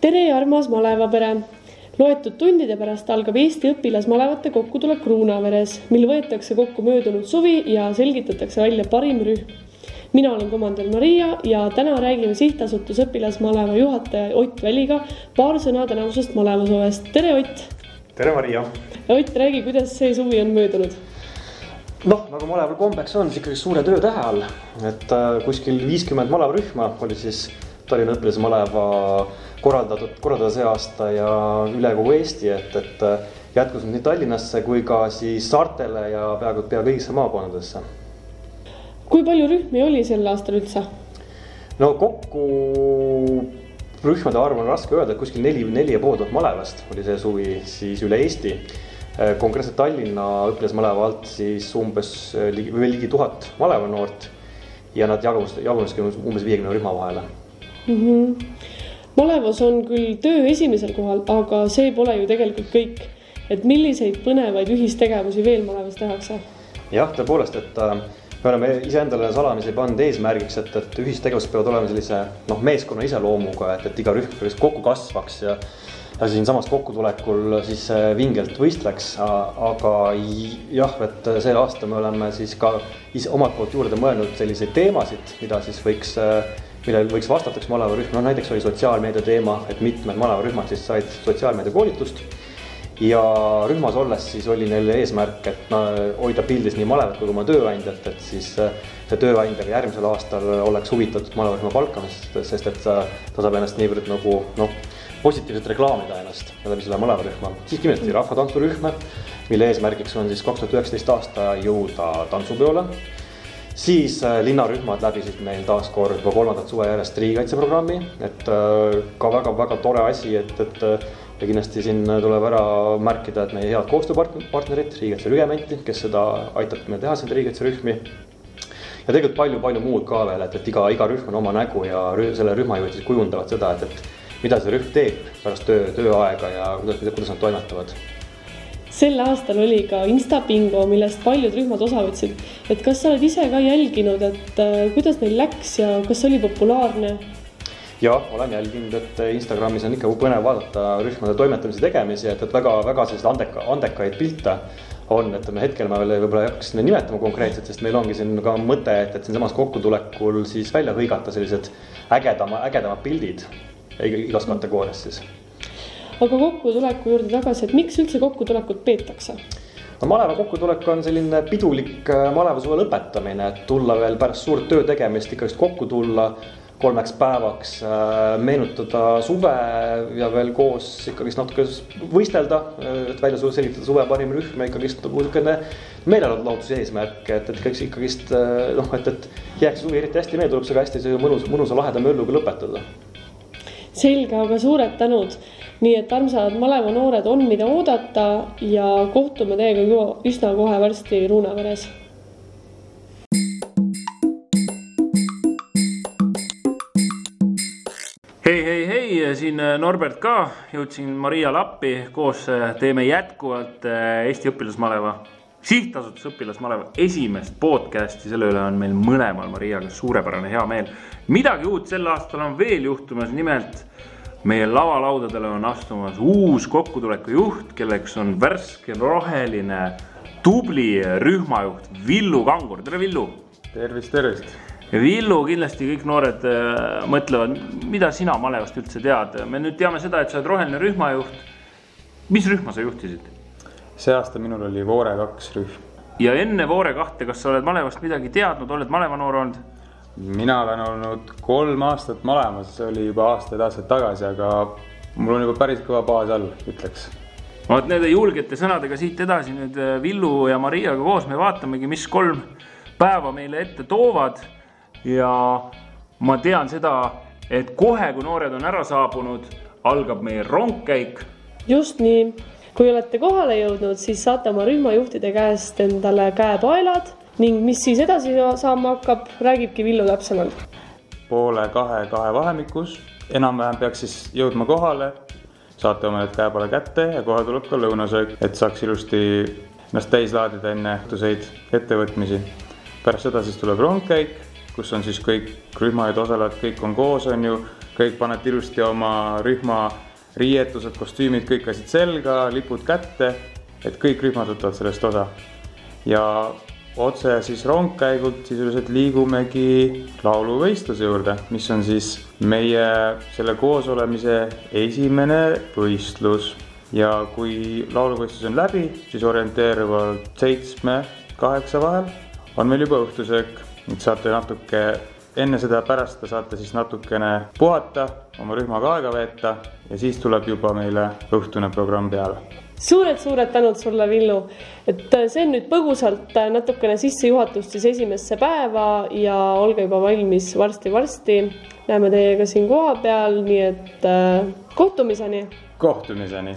tere, armas malevapere! loetud tundide pärast algab Eesti õpilasmalevate kokkutulek Ruunaveres, mil võetakse kokku möödunud suvi ja selgitatakse välja parim rühm. mina olen komandör Maria ja täna räägime sihtasutuse õpilasmaleva juhataja Ott Väliga paar sõna tänavusest malevasuvest. tere, Ott! tere, Maria! Ott, räägi, kuidas see suvi on möödunud? noh, nagu maleval kombeks on, siis ikkagi suure töötähe all, et äh, kuskil viiskümmend malevarühma oli siis Tallinna õpilasmaleva korraldatud, korraldada see aasta ja üle kogu Eesti, et, et äh, jätkus nii Tallinnasse kui ka siis saartele ja peaaegu pea kõigisse maakondadesse. kui palju rühmi oli sel aastal üldse? no kokku rühmade arv on raske öelda, kuskil neli, neli ja pool tuhat malevast oli see suvi siis üle Eesti. Äh, konkreetselt Tallinna õpilasmaleva alt siis umbes äh, ligi, või ligi tuhat malevanoort ja nad jagunesid, jagunesidki umbes viiekümne rühma vahele mm. -hmm malevas on küll töö esimesel kohal, aga see pole ju tegelikult kõik. et milliseid põnevaid ühistegevusi veel malevas tehakse? jah, tõepoolest, et äh, me oleme iseendale salamisi pannud eesmärgiks, et, et ühistegevused peavad olema sellise noh, meeskonna iseloomuga, et, et iga rühm kokku kasvaks ja ja siinsamas kokkutulekul siis äh, vingelt võistleks, aga jah, et sel aastal me oleme siis ka ise omalt poolt juurde mõelnud selliseid teemasid, mida siis võiks äh, millel võiks vastata üks malavarühm, noh näiteks oli sotsiaalmeedia teema, et mitmed malavarühmad siis said sotsiaalmeedia koolitust. ja rühmas olles siis oli neil eesmärk, et no, hoida pildis nii malevat kui ka oma tööandjat, et siis äh, see tööandja ka järgmisel aastal oleks huvitatud malavarühma palkamisest, sest et ta, ta saab ennast niivõrd nagu noh, positiivselt reklaamida ennast läbi selle malavarühma. siis kindlasti rahvatantsurühm, mille eesmärgiks on siis kaks tuhat üheksateist aasta jõuda tantsupeole siis äh, linnarühmad läbisid meil taas kord juba kolmandat suve järjest riigikaitseprogrammi, et äh, ka väga-väga tore asi, et, et äh, ja kindlasti siin tuleb ära märkida, et meie head koostööpartnerid, Riigikaitse Rügementi, kes seda aitab meil teha, neid riigikaitserühmi. ja tegelikult palju-palju muud ka veel, et, et iga, iga rühm on oma nägu ja rüh, selle rühmajuhid siis kujundavad seda, et, et mida see rühm teeb pärast töö, tööaega ja kuidas, kuidas nad toimetavad sel aastal oli ka Instabingo, millest paljud rühmad osa võtsid. et kas sa oled ise ka jälginud, et äh, kuidas neil läks ja kas oli populaarne? jah, olen jälginud, et Instagramis on ikka põnev vaadata rühmade toimetamise tegemisi, et, et väga-väga selliseid andeka, andekaid pilte on, et me hetkel ma veel võib-olla ei hakkaks nimetama konkreetselt, sest meil ongi siin ka mõte, et, et siinsamas kokkutulekul siis välja hõigata sellised ägedama, ägedamad pildid igas kategoorias siis aga kokkutuleku juurde tagasi, et miks üldse kokkutulekut peetakse? no maleva kokkutulek on selline pidulik äh, malevasuve lõpetamine, et tulla veel pärast suurt töö tegemist ikkagist kokku tulla kolmeks päevaks, äh, meenutada suve ja veel koos ikkagist natuke võistelda, äh, et välja selgitada suve parim rühm ja ikkagist nagu niisugune meelelahutuse eesmärk, et, et ikkagist, ikkagist noh, et, et jääks suvi eriti hästi meelde, tuleb see ka hästi mõnus, mõnusa laheda mölluga lõpetada. Selge, aga suured tänud. Nii et armsad malevanoored on, mida oodata ja kohtume teiega juba üsna kohe varsti Ruunaveres. hei, hei, hei, siin Norbert ka, jõudsin Mariale appi, koos teeme jätkuvalt eh, Eesti õpilasmaleva sihtasutus Õpilasmaleva esimest podcast'i, selle üle on meil mõlemal Mariaga suurepärane hea meel. midagi uut sel aastal on veel juhtumas, nimelt meie lavalaudadele on astumas uus kokkutuleku juht, kelleks on värske, roheline, tubli rühmajuht Villu Kangur, tere Villu. tervist, tervist. Villu, kindlasti kõik noored äh, mõtlevad, mida sina malevast üldse tead, me nüüd teame seda, et sa oled roheline rühmajuht. mis rühma sa juhtisid? See aasta minul oli Voore kaks rühm. ja enne Voore kahte, kas sa oled malevast midagi teadnud, oled malevanoor olnud? mina olen olnud kolm aastat malemas, see oli juba aastaid-aastaid tagasi, aga mul on juba päris kõva baas all, ütleks. vot nende julgete sõnadega siit edasi nüüd äh, Villu ja Mariaga koos me vaatamegi, mis kolm päeva meile ette toovad. ja ma tean seda, et kohe, kui noored on ära saabunud, algab meie rongkäik. just nii, kui olete kohale jõudnud, siis saate oma rühmajuhtide käest endale käepaelad ning mis siis edasi saama hakkab, räägibki Villu täpsemalt. poole kahe, kahe vahemikus, enam-vähem peaks siis jõudma kohale, saate oma need käepala kätte ja kohe tuleb ka lõunasöök, et saaks ilusti ennast täis laadida enne õhtuseid ettevõtmisi. pärast seda siis tuleb rongkäik, kus on siis kõik rühmajuhid, osalejad, kõik on koos, on ju, kõik panete ilusti oma rühma riietused, kostüümid, kõik asjad selga, lipud kätte, et kõik rühmad võtavad sellest osa. ja otse siis rongkäigult sisuliselt liigumegi lauluvõistluse juurde, mis on siis meie selle koosolemise esimene võistlus. ja kui lauluvõistlus on läbi, siis orienteeruvalt seitsme-kaheksa vahel on meil juba õhtusöök, et saate natuke enne seda ja pärast te saate siis natukene puhata, oma rühmaga aega veeta ja siis tuleb juba meile õhtune programm peale suured-suured tänud sulle, Villu, et see on nüüd põgusalt natukene sissejuhatust siis esimesse päeva ja olge juba valmis varsti-varsti. näeme teiega siin kohapeal, nii et äh, kohtumiseni. kohtumiseni